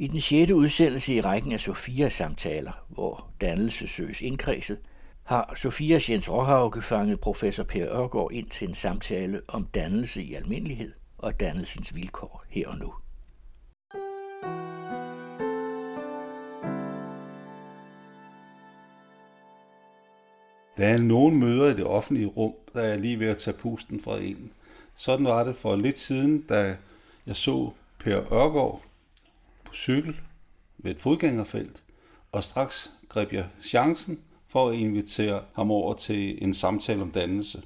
I den sjette udsendelse i rækken af Sofias samtaler, hvor dannelse søges indkredset, har Sofias Jens Råhauke fanget professor Per Ørgaard ind til en samtale om dannelse i almindelighed og dannelsens vilkår her og nu. Der er nogle møder i det offentlige rum, der er lige ved at tage pusten fra en. Sådan var det for lidt siden, da jeg så Per Ørgaard på cykel ved et fodgængerfelt, og straks greb jeg chancen for at invitere ham over til en samtale om dannelse.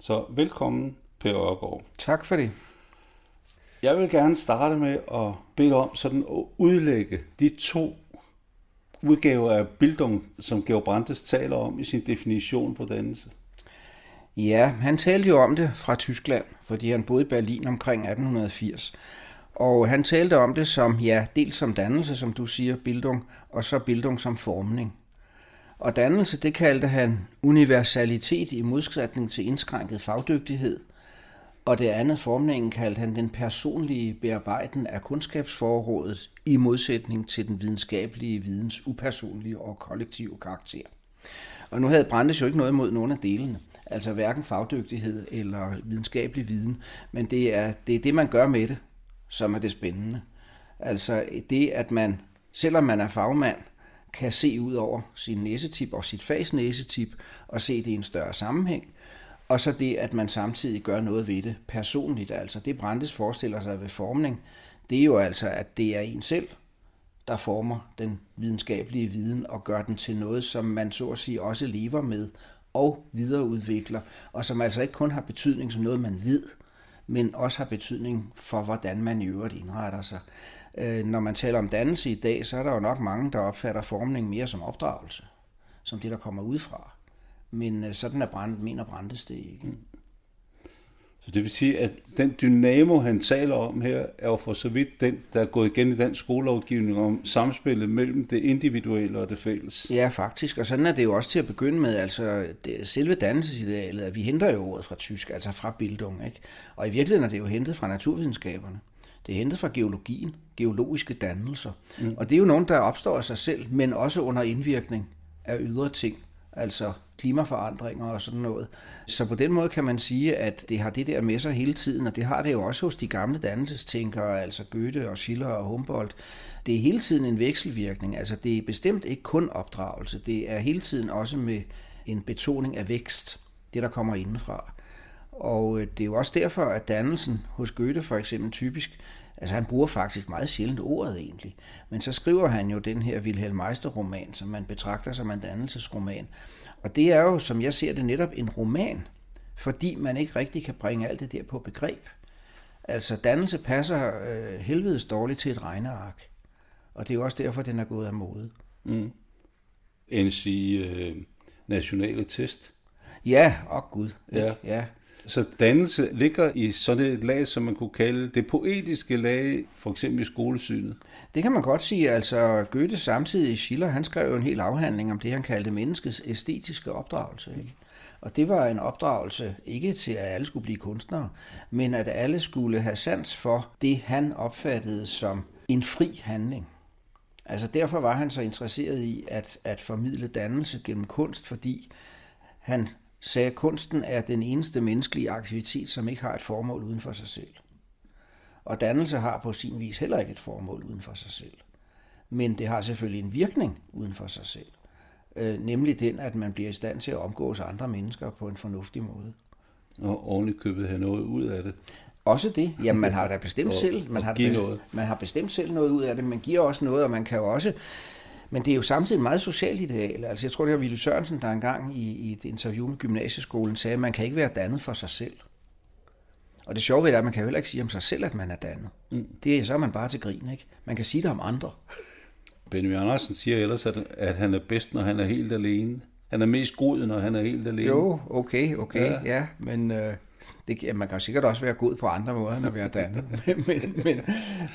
Så velkommen, Per Ørgaard. Tak for det. Jeg vil gerne starte med at bede om sådan at udlægge de to udgaver af Bildung, som Georg Brandes taler om i sin definition på dannelse. Ja, han talte jo om det fra Tyskland, fordi han boede i Berlin omkring 1880. Og han talte om det som, ja, dels som dannelse, som du siger, Bildung, og så Bildung som formning. Og dannelse, det kaldte han universalitet i modsætning til indskrænket fagdygtighed. Og det andet formningen kaldte han den personlige bearbejden af kundskabsforrådet i modsætning til den videnskabelige videns upersonlige og kollektive karakter. Og nu havde Brandes jo ikke noget imod nogen af delene, altså hverken fagdygtighed eller videnskabelig viden, men det er, det er det, man gør med det, som er det spændende. Altså det, at man, selvom man er fagmand, kan se ud over sin næsetip og sit fags næsetip og se det i en større sammenhæng. Og så det, at man samtidig gør noget ved det personligt. Altså det Brandes forestiller sig ved formning, det er jo altså, at det er en selv, der former den videnskabelige viden og gør den til noget, som man så at sige også lever med og videreudvikler, og som altså ikke kun har betydning som noget, man ved, men også har betydning for, hvordan man i øvrigt indretter sig. Øh, når man taler om dannelse i dag, så er der jo nok mange, der opfatter formning mere som opdragelse, som det, der kommer udefra. Men øh, sådan er brand, mener Brandes det ikke. Mm. Så det vil sige, at den dynamo, han taler om her, er jo for så vidt den, der er gået igen i den skolelovgivning om samspillet mellem det individuelle og det fælles. Ja, faktisk. Og sådan er det jo også til at begynde med. Altså, det, selve dannelsesidealet, at vi henter jo ordet fra tysk, altså fra Bildung. Ikke? Og i virkeligheden er det jo hentet fra naturvidenskaberne. Det er hentet fra geologien, geologiske dannelser. Mm. Og det er jo nogen, der opstår af sig selv, men også under indvirkning af ydre ting. Altså klimaforandringer og sådan noget. Så på den måde kan man sige, at det har det der med sig hele tiden, og det har det jo også hos de gamle dannelsestænkere, altså Goethe og Schiller og Humboldt. Det er hele tiden en vekselvirkning, altså det er bestemt ikke kun opdragelse, det er hele tiden også med en betoning af vækst, det der kommer indenfra. Og øh, det er jo også derfor, at dannelsen hos Goethe for eksempel typisk, altså han bruger faktisk meget sjældent ordet egentlig, men så skriver han jo den her Wilhelm Meister-roman, som man betragter som en dannelsesroman, og det er jo, som jeg ser det, netop en roman, fordi man ikke rigtig kan bringe alt det der på begreb. Altså, dannelse passer øh, helvedes dårligt til et regneark. Og det er jo også derfor, den er gået af mode. Mm. i øh, nationale test. Ja, og gud. Ja. ja. Så dannelse ligger i sådan et lag, som man kunne kalde det poetiske lag, for eksempel i skolesynet. Det kan man godt sige. Altså Goethe samtidig Schiller, han skrev jo en hel afhandling om det, han kaldte menneskets æstetiske opdragelse. Ikke? Og det var en opdragelse ikke til, at alle skulle blive kunstnere, men at alle skulle have sans for det, han opfattede som en fri handling. Altså derfor var han så interesseret i at, at formidle dannelse gennem kunst, fordi han sagde, kunsten er den eneste menneskelige aktivitet, som ikke har et formål uden for sig selv. Og dannelse har på sin vis heller ikke et formål uden for sig selv. Men det har selvfølgelig en virkning uden for sig selv. Øh, nemlig den, at man bliver i stand til at omgås andre mennesker på en fornuftig måde. Og ovenikøbet have noget ud af det. Også det. Jamen, man har da bestemt selv. Man har, bestemt, man har bestemt selv noget ud af det. Man giver også noget, og man kan jo også men det er jo samtidig et meget socialt ideal. Altså, jeg tror, det var Ville Sørensen, der engang i, i et interview med gymnasieskolen sagde, at man kan ikke være dannet for sig selv. Og det sjove ved det er, at man kan jo heller ikke sige om sig selv, at man er dannet. Mm. Det er så er man bare til grin, ikke? Man kan sige det om andre. Benny Andersen siger ellers, at, at han er bedst, når han er helt alene. Han er mest god, når han er helt alene. Jo, okay, okay, ja, ja men øh, det, man kan sikkert også være god på andre måder end at være dannet. men, men,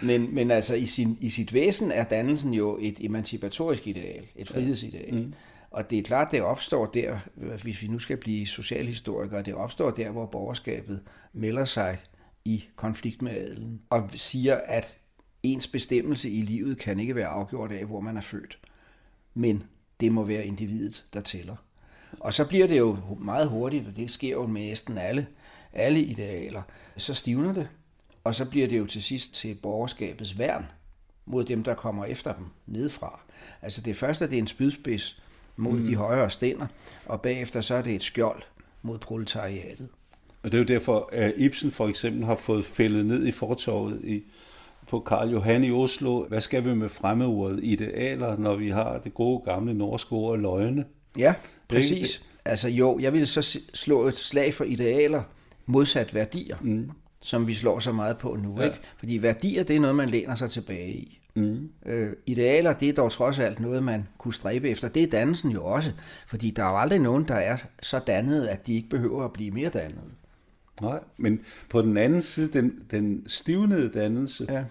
men, men altså i, sin, i sit væsen er dannelsen jo et emancipatorisk ideal, et frihedsideal. Mm. Og det er klart, det opstår der, hvis vi nu skal blive socialhistorikere, det opstår der, hvor borgerskabet melder sig i konflikt med adelen og siger, at ens bestemmelse i livet kan ikke være afgjort af, hvor man er født. Men det må være individet, der tæller. Og så bliver det jo meget hurtigt, og det sker jo med næsten alle, alle idealer. Så stivner det, og så bliver det jo til sidst til borgerskabets værn mod dem, der kommer efter dem nedefra. Altså det første, det er en spydspids mod mm. de højere stænder, og bagefter så er det et skjold mod proletariatet. Og det er jo derfor, at Ibsen for eksempel har fået fældet ned i fortorvet i, på Karl Johan i Oslo. Hvad skal vi med fremmedordet idealer, når vi har det gode gamle norske ord løgne? Ja, præcis. Altså jo, jeg vil så slå et slag for idealer modsat værdier, mm. som vi slår så meget på nu. Ja. Ikke? Fordi værdier, det er noget, man læner sig tilbage i. Mm. Øh, idealer, det er dog trods alt noget, man kunne stræbe efter. Det er dannelsen jo også, fordi der er jo aldrig nogen, der er så dannet, at de ikke behøver at blive mere dannet. Nej, men på den anden side, den, den stivnede dannelse, ja.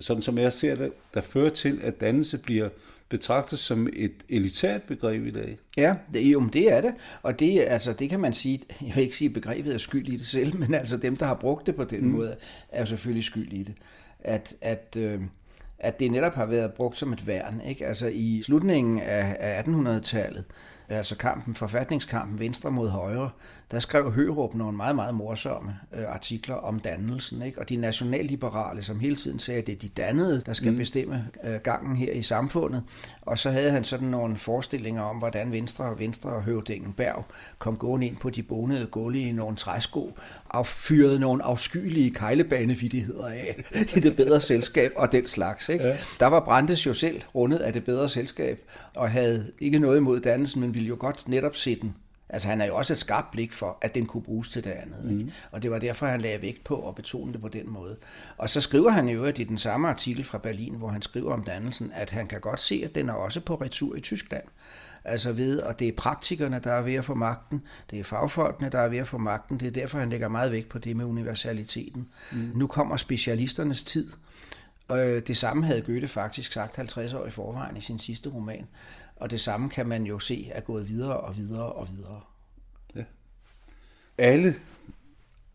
sådan som jeg ser det, der fører til, at dannelse bliver betragtet som et elitært begreb i dag. Ja, det, jo, det er det. Og det, altså, det kan man sige, jeg vil ikke sige, at begrebet er skyld i det selv, men altså dem, der har brugt det på den mm. måde, er selvfølgelig skyld i det. At, at, øh, at det netop har været brugt som et værn. Ikke? Altså i slutningen af, af 1800-tallet, altså kampen, forfatningskampen Venstre mod Højre, der skrev Hørup nogle meget, meget morsomme øh, artikler om dannelsen. Ikke? Og de nationalliberale, som hele tiden sagde, at det er de dannede, der skal mm. bestemme øh, gangen her i samfundet. Og så havde han sådan nogle forestillinger om, hvordan Venstre og Venstre og Høvdingen Berg kom gående ind på de bonede gulve i nogle træsko, og fyrede nogle afskyelige kejlebanevidigheder af i det bedre selskab og den slags. Ikke? Ja. Der var Brandes jo selv rundet af det bedre selskab, og havde ikke noget imod dannelsen, men ville jo godt netop se den Altså han har jo også et skarpt blik for, at den kunne bruges til det andet. Mm. Ikke? Og det var derfor, han lagde vægt på at betone det på den måde. Og så skriver han jo i den samme artikel fra Berlin, hvor han skriver om dannelsen, at han kan godt se, at den er også på retur i Tyskland. Altså ved, og det er praktikerne, der er ved at få magten, det er fagfolkene, der er ved at få magten, det er derfor, han lægger meget vægt på det med universaliteten. Mm. Nu kommer specialisternes tid, og øh, det samme havde Goethe faktisk sagt 50 år i forvejen i sin sidste roman. Og det samme kan man jo se er gået videre og videre og videre. Ja. Alle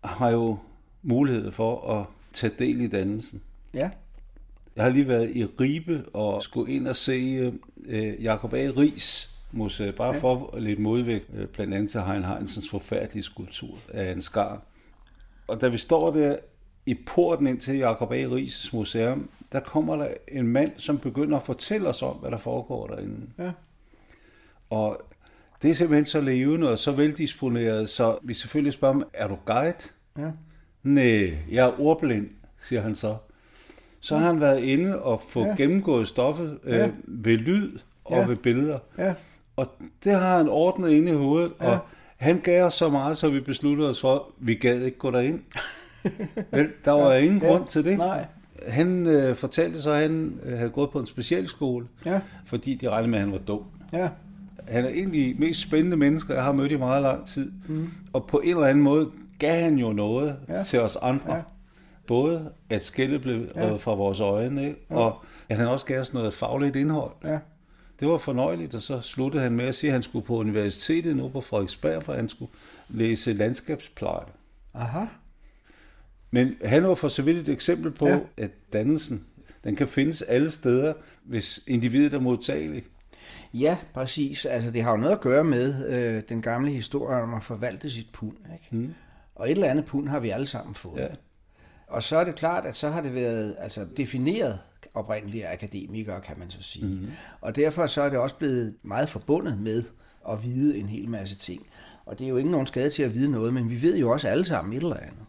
har jo mulighed for at tage del i dannelsen. Ja. Jeg har lige været i Ribe og skulle ind og se øh, Jacob A. Ries museet, bare ja. for lidt modvægt, øh, blandt andet til Hein Heinsens forfærdelige skulptur af en skar. Og da vi står der i porten ind til Jacob A. Ries museum, der kommer der en mand, som begynder at fortælle os om, hvad der foregår derinde. Ja. Og det er simpelthen så levende og så veldisponeret, så vi selvfølgelig spørger ham, er du guide? Ja. Nej, jeg er ordblind, siger han så. Så har han været inde og få ja. gennemgået stoffet øh, ja. ved lyd og ja. ved billeder. Ja. Og det har han ordnet inde i hovedet, ja. og han gav os så meget, så vi besluttede os for, at vi gad ikke gå derind. Vel, der var ja. ingen grund ja. til det. Nej. Han øh, fortalte så, at han øh, havde gået på en specialskole, ja. fordi de regnede med, at han var dum. Ja. Han er egentlig mest spændende menneske, jeg har mødt i meget lang tid. Mm. Og på en eller anden måde gav han jo noget ja. til os andre. Ja. Både at skældet blev ja. fra vores øjne, ikke? Ja. og at han også gav os noget fagligt indhold. Ja. Det var fornøjeligt, og så sluttede han med at sige, at han skulle på universitetet nu på Frederiksberg, for han skulle læse landskabspleje. Aha. Men han var for så vidt et eksempel på, ja. at dannelsen, den kan findes alle steder, hvis individet er modtageligt. Ja, præcis. Altså, det har jo noget at gøre med øh, den gamle historie om at forvalte sit pund. Ikke? Mm. Og et eller andet pund har vi alle sammen fået. Ja. Og så er det klart, at så har det været altså, defineret oprindeligt af akademikere, kan man så sige. Mm. Og derfor så er det også blevet meget forbundet med at vide en hel masse ting. Og det er jo ikke nogen skade til at vide noget, men vi ved jo også alle sammen et eller andet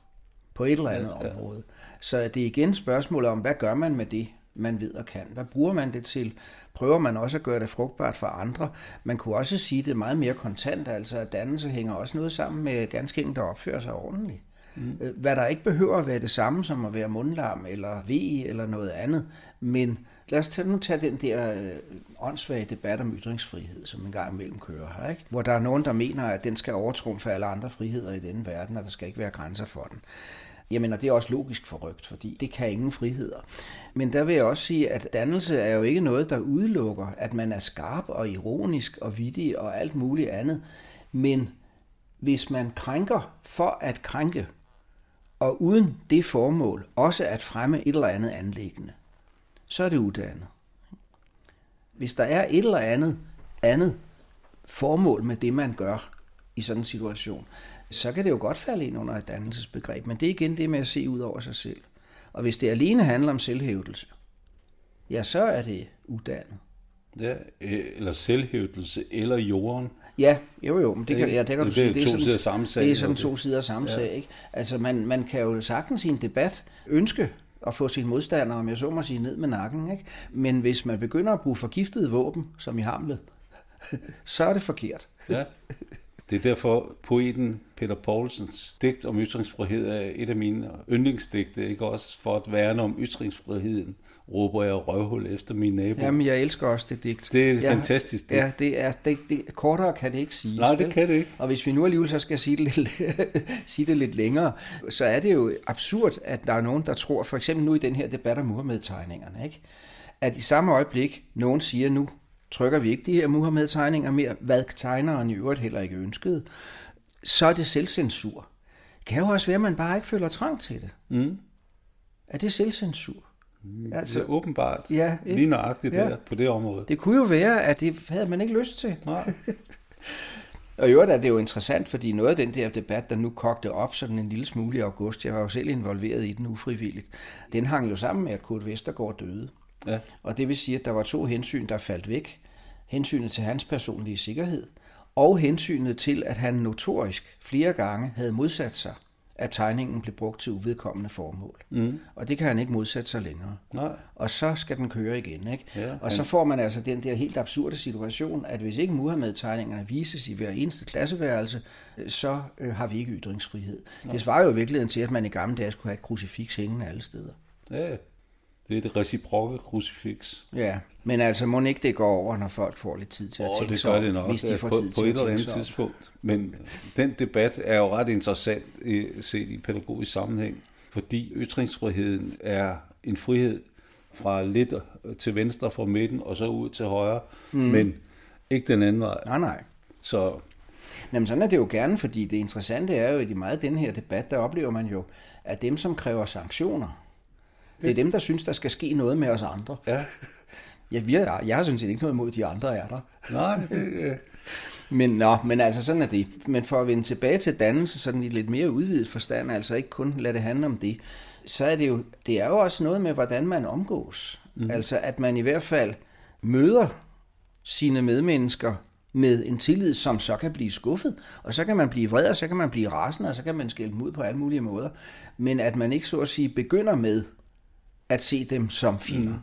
på et eller andet ja, ja. område. Så det er igen spørgsmålet om, hvad gør man med det, man ved og kan? Hvad bruger man det til? Prøver man også at gøre det frugtbart for andre? Man kunne også sige, at det er meget mere kontant, altså at dannelse hænger også noget sammen med ganske enkelt, der opfører sig ordentligt. Mm. Øh, hvad der ikke behøver at være det samme som at være mundlarm eller ve eller noget andet, men lad os tage, nu tage den der øh, åndssvage debat om ytringsfrihed, som en gang imellem kører her, ikke? hvor der er nogen, der mener, at den skal overtrumfe alle andre friheder i denne verden, og der skal ikke være grænser for den. Jamen, og det er også logisk forrygt, fordi det kan ingen friheder. Men der vil jeg også sige, at dannelse er jo ikke noget, der udelukker, at man er skarp og ironisk og vittig og alt muligt andet. Men hvis man krænker for at krænke, og uden det formål også at fremme et eller andet anlæggende, så er det uddannet. Hvis der er et eller andet andet formål med det, man gør i sådan en situation, så kan det jo godt falde ind under et dannelsesbegreb, men det er igen det med at se ud over sig selv. Og hvis det alene handler om selvhævdelse, ja, så er det uddannet. Ja, øh, eller selvhævdelse, eller jorden. Ja, jo jo, men det kan, ja, det kan det du sige. Det er to sådan, samme sag, Det er sådan to sider af samme ja. sag, ikke? Altså, man, man kan jo sagtens i en debat ønske at få sin modstander, om jeg så må sige, ned med nakken, ikke? Men hvis man begynder at bruge forgiftede våben, som i Hamlet, så er det forkert. Ja. Det er derfor poeten Peter Poulsens digt om ytringsfrihed er et af mine yndlingsdigte, ikke også for at værne om ytringsfriheden, råber jeg røvhul efter mine naboer. Jamen, jeg elsker også det digt. Det er et ja, fantastisk digt. Ja, det er, det, det, kortere kan det ikke siges. Nej, det kan det ikke. Og hvis vi nu alligevel så skal sige det, lidt, sige det lidt længere, så er det jo absurd, at der er nogen, der tror, for eksempel nu i den her debat om Muhammed-tegningerne, ikke? at i samme øjeblik nogen siger, nu trykker vi ikke de her Muhammed-tegninger mere, hvad tegneren i øvrigt heller ikke ønskede, så er det selvcensur. Det kan jo også være, at man bare ikke føler trang til det. Mm. Er det selvcensur? Altså, det er åbenbart Ja, ikke? lige nøjagtigt Ja. der på det område. Det kunne jo være, at det havde man ikke lyst til. Nej. Og i øvrigt er det jo interessant, fordi noget af den der debat, der nu kogte op sådan en lille smule i august, jeg var jo selv involveret i den ufrivilligt, den hang jo sammen med, at Kurt Vestergaard døde. Ja. Og det vil sige, at der var to hensyn, der faldt væk. Hensynet til hans personlige sikkerhed, og hensynet til, at han notorisk flere gange havde modsat sig, at tegningen blev brugt til uvedkommende formål. Mm. Og det kan han ikke modsætte sig længere. Nej. Og så skal den køre igen. Ikke? Ja, og så får man altså den der helt absurde situation, at hvis ikke Muhammed-tegningerne vises i hver eneste klasseværelse, øh, så øh, har vi ikke ytringsfrihed. Det svarer jo i virkeligheden til, at man i gamle dage skulle have et krucifiks hængende alle steder. Ja, det er det reciprokke krucifix. Ja, men altså må ikke det går over, når folk får lidt tid til at Og tænke det gør det nok hvis de får på, tid på til et eller andet tidspunkt. Men den debat er jo ret interessant i, set i pædagogisk sammenhæng, fordi ytringsfriheden er en frihed fra lidt til venstre fra midten og så ud til højre, mm. men ikke den anden vej. Nej, nej. Så Jamen sådan er det jo gerne, fordi det interessante er jo, at i meget den her debat, der oplever man jo, at dem, som kræver sanktioner, det er dem, der synes, der skal ske noget med os andre. ja, Ja, vi er, jeg har sådan set ikke noget imod, at de andre er der. nej, det, øh, Men, nå, men altså sådan er det. Men for at vende tilbage til dannelse, sådan i lidt mere udvidet forstand, altså ikke kun lade det handle om det, så er det jo, det er jo også noget med, hvordan man omgås. Mm. Altså at man i hvert fald møder sine medmennesker med en tillid, som så kan blive skuffet, og så kan man blive vred, og så kan man blive rasende, og så kan man skælde dem ud på alle mulige måder. Men at man ikke så at sige begynder med at se dem som fjender. Mm.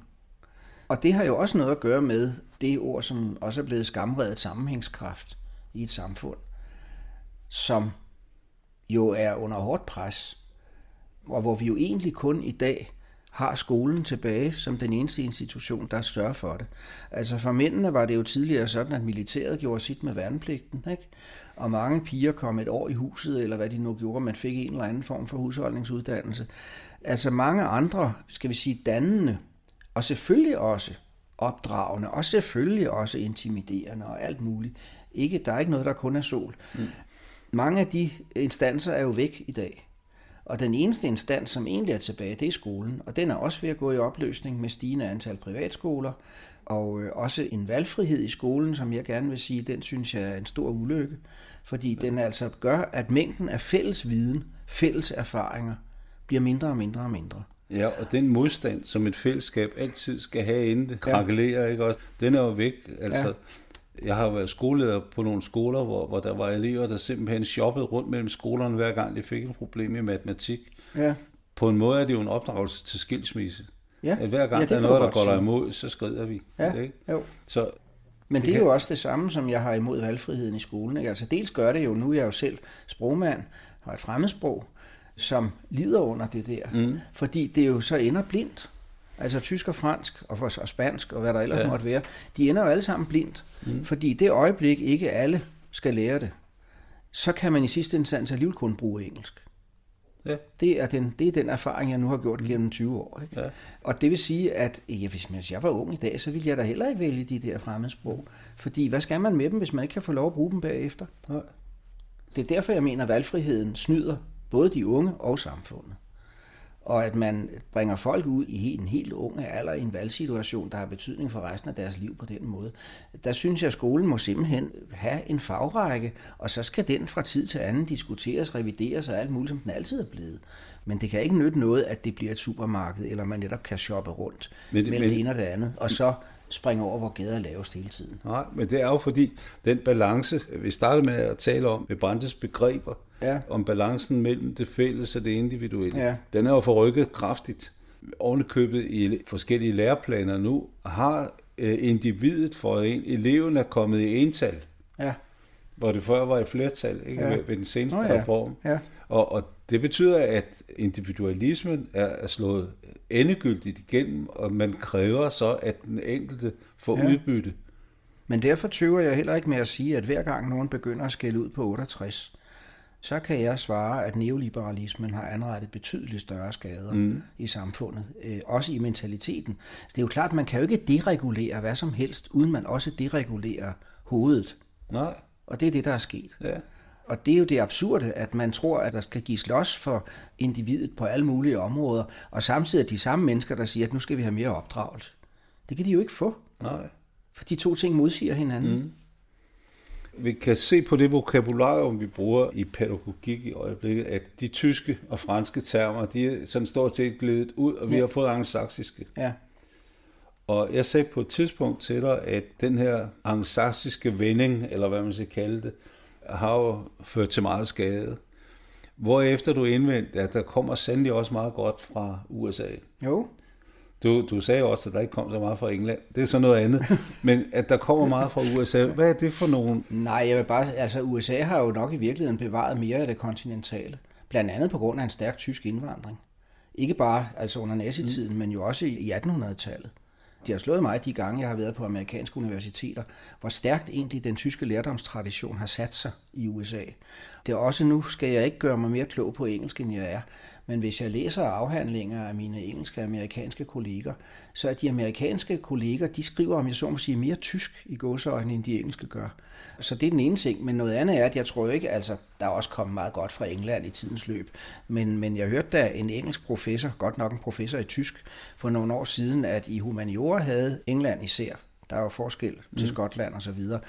Og det har jo også noget at gøre med det ord, som også er blevet skamredet sammenhængskraft i et samfund, som jo er under hårdt pres, og hvor vi jo egentlig kun i dag har skolen tilbage som den eneste institution, der sørger for det. Altså for mændene var det jo tidligere sådan, at militæret gjorde sit med værnepligten, ikke? og mange piger kom et år i huset, eller hvad de nu gjorde, man fik en eller anden form for husholdningsuddannelse. Altså mange andre, skal vi sige, dannende, og selvfølgelig også opdragende, og selvfølgelig også intimiderende og alt muligt. Ikke, der er ikke noget, der kun er sol. Mm. Mange af de instanser er jo væk i dag. Og den eneste instans, som egentlig er tilbage, det er skolen. Og den er også ved at gå i opløsning med stigende antal privatskoler. Og øh, også en valgfrihed i skolen, som jeg gerne vil sige, den synes jeg er en stor ulykke. Fordi den altså gør, at mængden af fælles viden, fælles erfaringer, bliver mindre og mindre og mindre. Ja, og den modstand, som et fællesskab altid skal have, inden det krakelerer, ikke også? Den er jo væk. Altså, ja. Jeg har været skoleleder på nogle skoler, hvor, hvor der var elever, der simpelthen shoppede rundt mellem skolerne, hver gang de fik et problem i matematik. Ja. På en måde er det jo en opdragelse til skilsmisse. Ja. At hver gang Ja, der er noget, der går dig imod, så skrider vi. Ja, Ikke? jo. Så Men Det det er jo også det samme, som jeg har imod valgfriheden i skolen. Ikke? Altså dels gør det jo, nu er jeg jo selv sprogmand, har et fremmedsprog, som lider under det der. Mm. Fordi det jo så ender blindt. Altså tysk og fransk, og, og spansk, og hvad der ellers ja. Ja. måtte være, de ender jo alle sammen blindt. Mm. Fordi det øjeblik ikke alle skal lære det, så kan man i sidste instans alligevel kun bruge engelsk. ja, Det er, den, det er den erfaring, jeg nu har gjort gennem 20 år. Ikke? Ja. Og det vil sige, at ja, hvis jeg var ung i dag, så ville jeg da heller ikke vælge de der fremmedsprog. Fordi hvad skal man med dem, hvis man ikke kan få lov at bruge dem bagefter? nej. Det er derfor, jeg mener, at valgfriheden snyder både de unge og samfundet. og at man bringer folk ud i en helt ung alder i en valgsituation, der har betydning for resten af deres liv på den måde. Der synes jeg, at skolen må simpelthen have en fagrække, og så skal den fra tid til anden diskuteres, revideres og alt muligt, som den altid er blevet. Men det kan ikke nytte noget, at det bliver et supermarked, eller man netop kan shoppe rundt men, mellem men, det ene og det andet, og så springe over, hvor gader er lavest hele tiden. Nej, men det er jo fordi, den balance, vi startede med at tale om, med Brandes begreber, ja. om balancen mellem det fælles og det individuelle, ja. den er jo forrykket kraftigt. Ovenikøbet i forskellige læreplaner nu har øh, individet for en, eleven er kommet i ental. Ja. Hvor det før var i flertal, ikke? Ja. Ved, den seneste oh, ja. reform. Ja. Og, og det betyder, at individualismen er, slået endegyldigt igennem, og man kræver så, at den enkelte får ja. udbytte. Men derfor tøver jeg heller ikke med at sige, at hver gang nogen begynder at skælde ud på 68, så kan jeg svare, at neoliberalismen har anrettet betydeligt større skader mm. i samfundet, øh, også i mentaliteten. Så det er jo klart, at man kan jo ikke deregulere hvad som helst, uden man også deregulerer hovedet. Nej. Og det er det, der er sket. Ja. Og det er jo det absurde, at man tror, at der skal gives los for individet på alle mulige områder, og samtidig de samme mennesker, der siger, at nu skal vi have mere opdragelse. Det kan de jo ikke få. Nej. For de to ting modsiger hinanden. Mm. Vi kan se på det vokabularium, vi bruger i pædagogik i øjeblikket, at de tyske og franske termer, de er sådan stort set glædet ud, og vi ja. har fået angsaksiske. Ja. Og jeg sagde på et tidspunkt til dig, at den her angsaksiske vending, eller hvad man skal kalde det, har jo ført til meget skade. Hvorefter du indvendt, at der kommer sandelig også meget godt fra USA. Jo. Du, du sagde også, at der ikke kom så meget fra England. Det er så noget andet. Men at der kommer meget fra USA, hvad er det for nogen? Nej, jeg vil bare, altså USA har jo nok i virkeligheden bevaret mere af det kontinentale. Blandt andet på grund af en stærk tysk indvandring. Ikke bare altså under nazitiden, mm. men jo også i 1800-tallet. De har slået mig de gange, jeg har været på amerikanske universiteter, hvor stærkt egentlig den tyske lærdomstradition har sat sig i USA. Det er også nu, skal jeg ikke gøre mig mere klog på engelsk, end jeg er, men hvis jeg læser afhandlinger af mine engelske og amerikanske kolleger, så er de amerikanske kolleger, de skriver, om jeg så må sige, mere tysk i gåseøjne, end de engelske gør. Så det er den ene ting, men noget andet er, at jeg tror ikke, altså, der er også kommet meget godt fra England i tidens løb, men, men jeg hørte da en engelsk professor, godt nok en professor i tysk, for nogle år siden, at i humaniora havde England især, der er jo forskel til mm. Skotland og så videre,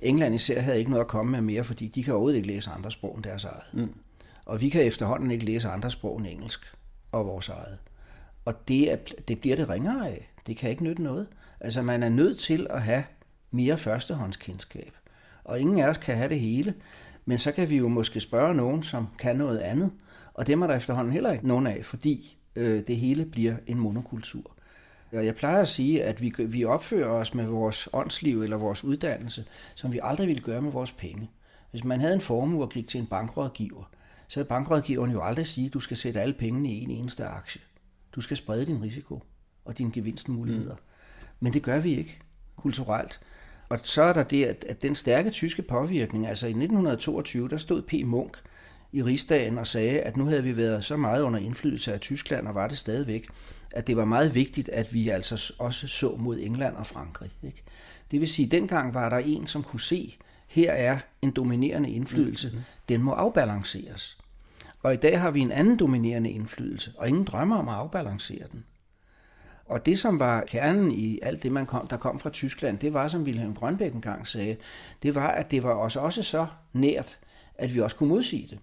England især havde ikke noget at komme med mere, fordi de kan overhovedet ikke læse andre sprog end deres eget. Mm. Og vi kan efterhånden ikke læse andre sprog end engelsk og vores eget. Og det, er, det bliver det ringere af. Det kan ikke nytte noget. Altså man er nødt til at have mere førstehåndskendskab. Og ingen af os kan have det hele. Men så kan vi jo måske spørge nogen, som kan noget andet. Og dem er der efterhånden heller ikke nogen af, fordi øh, det hele bliver en monokultur. Og jeg plejer at sige, at vi, vi opfører os med vores åndsliv eller vores uddannelse, som vi aldrig ville gøre med vores penge. Hvis man havde en formue og gik til en bankrådgiver, så vil bankrådgiveren jo aldrig sige, at du skal sætte alle pengene i en eneste aktie. Du skal sprede din risiko og dine gevinstmuligheder. Mm. Men det gør vi ikke kulturelt. Og så er der det, at, at den stærke tyske påvirkning, altså i 1922, der stod P. Munk i rigsdagen og sagde, at nu havde vi været så meget under indflydelse af Tyskland, og var det stadigvæk, at det var meget vigtigt, at vi altså også så mod England og Frankrig. Ikke? Det vil sige, at dengang var der en, som kunne se, her er en dominerende indflydelse, mm-hmm. den må afbalanceres. Og i dag har vi en anden dominerende indflydelse, og ingen drømmer om at afbalancere den. Og det, som var kernen i alt det, man kom, der kom fra Tyskland, det var, som Wilhelm Grønbæk engang sagde, det var, at det var os også så nært, at vi også kunne modsige det.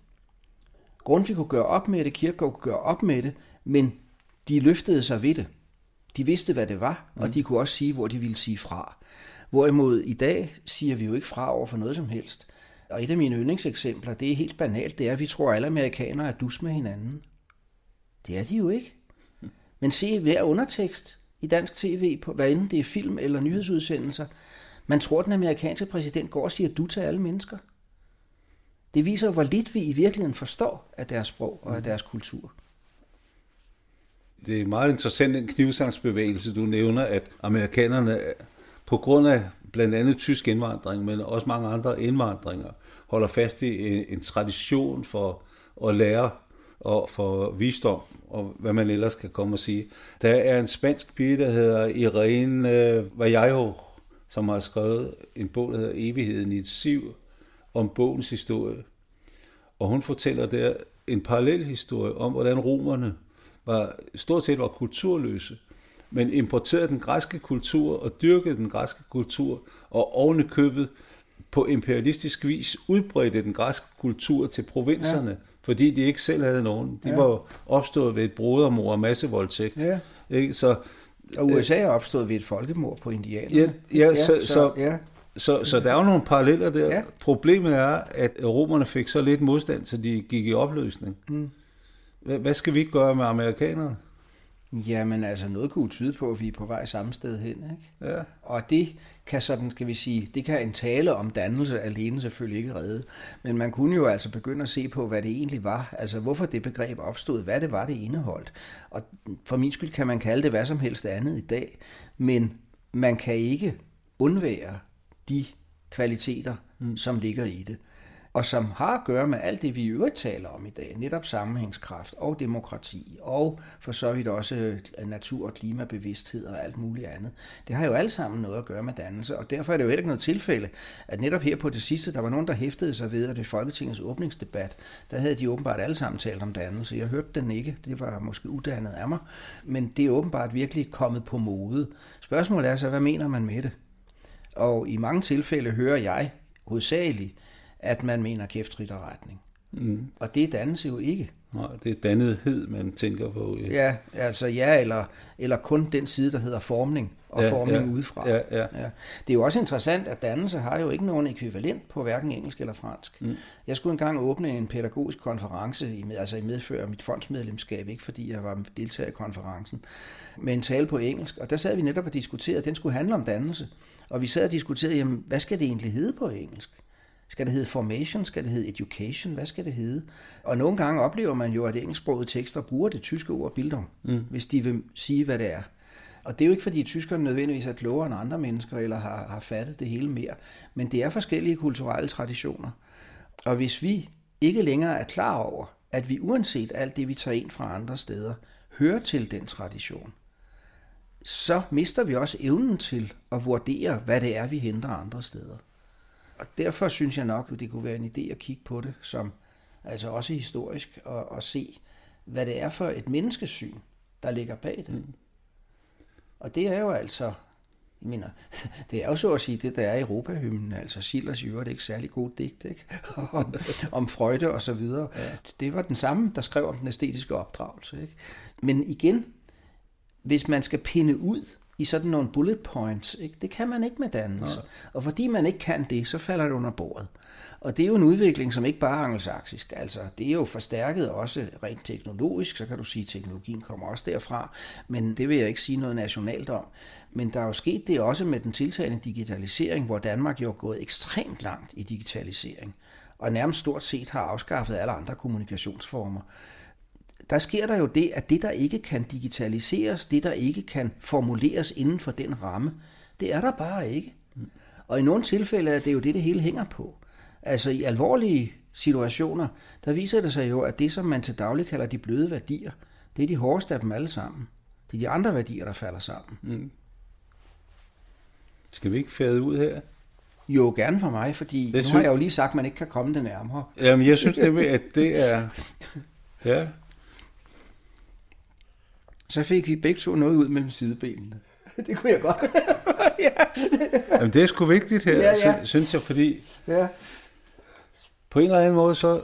Grundtvig kunne gøre op med det, Kierkegaard kunne gøre op med det, men de løftede sig ved det. De vidste, hvad det var, og mm. de kunne også sige, hvor de ville sige fra. Hvorimod i dag siger vi jo ikke fra over for noget som helst. Og et af mine yndlingseksempler, det er helt banalt, det er, at vi tror, at alle amerikanere er dus med hinanden. Det er de jo ikke. Men se hver undertekst i dansk tv, på, hvad enten det er film eller nyhedsudsendelser, man tror, at den amerikanske præsident går og siger du til alle mennesker. Det viser, hvor lidt vi i virkeligheden forstår af deres sprog og af deres kultur. Det er meget interessant, den knivsangsbevægelse, du nævner, at amerikanerne på grund af blandt andet tysk indvandring, men også mange andre indvandringer, holder fast i en, en tradition for at lære og for visdom, og hvad man ellers kan komme og sige. Der er en spansk pige, der hedder Irene øh, Vallejo, som har skrevet en bog, der hedder Evigheden i et siv, om bogens historie. Og hun fortæller der en parallel historie om, hvordan romerne var, stort set var kulturløse, men importerede den græske kultur og dyrkede den græske kultur, og oven købet på imperialistisk vis udbredte den græske kultur til provinserne, ja. fordi de ikke selv havde nogen. De ja. var opstået ved et brodermor og massevoldtægt. Ja. Ikke? Så, og USA er opstået ved et folkemord på indianerne. Ja, ja, ja så, så, så, ja. Så, så der er jo nogle paralleller der. Ja. Problemet er, at romerne fik så lidt modstand, så de gik i opløsning. Mm. Hvad skal vi ikke gøre med amerikanerne? Jamen altså, noget kunne tyde på, at vi er på vej samme sted hen. Ikke? Ja. Og det kan sådan, skal vi sige, det kan en tale om dannelse alene selvfølgelig ikke redde. Men man kunne jo altså begynde at se på, hvad det egentlig var. Altså, hvorfor det begreb opstod, hvad det var, det indeholdt. Og for min skyld kan man kalde det hvad som helst andet i dag. Men man kan ikke undvære de kvaliteter, mm. som ligger i det og som har at gøre med alt det, vi i øvrigt taler om i dag, netop sammenhængskraft og demokrati, og for så vidt også øh, natur- og klimabevidsthed og alt muligt andet. Det har jo alt sammen noget at gøre med dannelse, og derfor er det jo heller ikke noget tilfælde, at netop her på det sidste, der var nogen, der hæftede sig ved, at ved Folketingets åbningsdebat, der havde de åbenbart alle sammen talt om dannelse. Jeg hørte den ikke, det var måske uddannet af mig, men det er åbenbart virkelig kommet på mode. Spørgsmålet er så, hvad mener man med det? Og i mange tilfælde hører jeg hovedsageligt, at man mener kæftritterretning. Mm. Og det dannes jo ikke. Nej, det er dannethed, man tænker på. Ja, ja altså ja, eller, eller kun den side, der hedder formning, og ja, formning ja, udefra. Ja, ja. Ja. Det er jo også interessant, at dannelse har jo ikke nogen ekvivalent på hverken engelsk eller fransk. Mm. Jeg skulle engang åbne en pædagogisk konference, i, altså i medfør af mit fondsmedlemskab, ikke fordi jeg var deltager i konferencen, med en tale på engelsk, og der sad vi netop og diskuterede, at den skulle handle om dannelse. Og vi sad og diskuterede, jamen, hvad skal det egentlig hedde på engelsk? Skal det hedde formation? Skal det hedde education? Hvad skal det hedde? Og nogle gange oplever man jo, at engelsksprogede tekster bruger det tyske ord bildung, mm. hvis de vil sige, hvad det er. Og det er jo ikke, fordi tyskerne nødvendigvis er klogere end andre mennesker, eller har, har fattet det hele mere, men det er forskellige kulturelle traditioner. Og hvis vi ikke længere er klar over, at vi uanset alt det, vi tager ind fra andre steder, hører til den tradition, så mister vi også evnen til at vurdere, hvad det er, vi henter andre steder. Og derfor synes jeg nok, at det kunne være en idé at kigge på det, som altså også historisk, og, og se, hvad det er for et menneskesyn, der ligger bag det. Mm. Og det er jo altså, jeg mener, det er jo så at sige det, der er i Europahymnen, altså Schillers jo det ikke særlig god digt, ikke? om, om Freude og så videre. Ja. Det var den samme, der skrev om den æstetiske opdragelse. Ikke? Men igen, hvis man skal pinde ud, i sådan nogle bullet points. Ikke? Det kan man ikke med dannelse. Ja. Og fordi man ikke kan det, så falder det under bordet. Og det er jo en udvikling, som ikke bare er angelsaksisk. Altså, det er jo forstærket også rent teknologisk, så kan du sige, at teknologien kommer også derfra, men det vil jeg ikke sige noget nationalt om. Men der er jo sket det også med den tiltagende digitalisering, hvor Danmark jo er gået ekstremt langt i digitalisering, og nærmest stort set har afskaffet alle andre kommunikationsformer der sker der jo det, at det, der ikke kan digitaliseres, det, der ikke kan formuleres inden for den ramme, det er der bare ikke. Og i nogle tilfælde er det jo det, det hele hænger på. Altså i alvorlige situationer, der viser det sig jo, at det, som man til daglig kalder de bløde værdier, det er de hårdeste af dem alle sammen. Det er de andre værdier, der falder sammen. Mm. Skal vi ikke fæde ud her? Jo, gerne for mig, fordi nu synes... har jeg jo lige sagt, at man ikke kan komme det nærmere. Jamen, jeg synes det, at det er... Ja, så fik vi begge to noget ud mellem sidebenene. Det kunne jeg godt. ja. Jamen, det er sgu vigtigt her, ja, ja. synes jeg, fordi ja. på en eller anden måde, så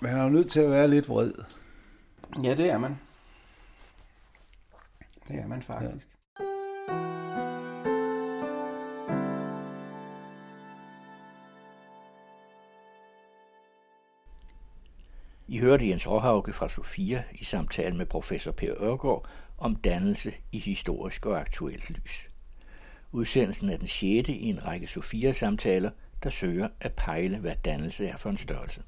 man er jo nødt til at være lidt vred. Ja, det er man. Det er man faktisk. I hørte Jens Råhauke fra Sofia i samtale med professor Per Ørgaard om dannelse i historisk og aktuelt lys. Udsendelsen er den sjette i en række Sofia-samtaler, der søger at pejle, hvad dannelse er for en størrelse.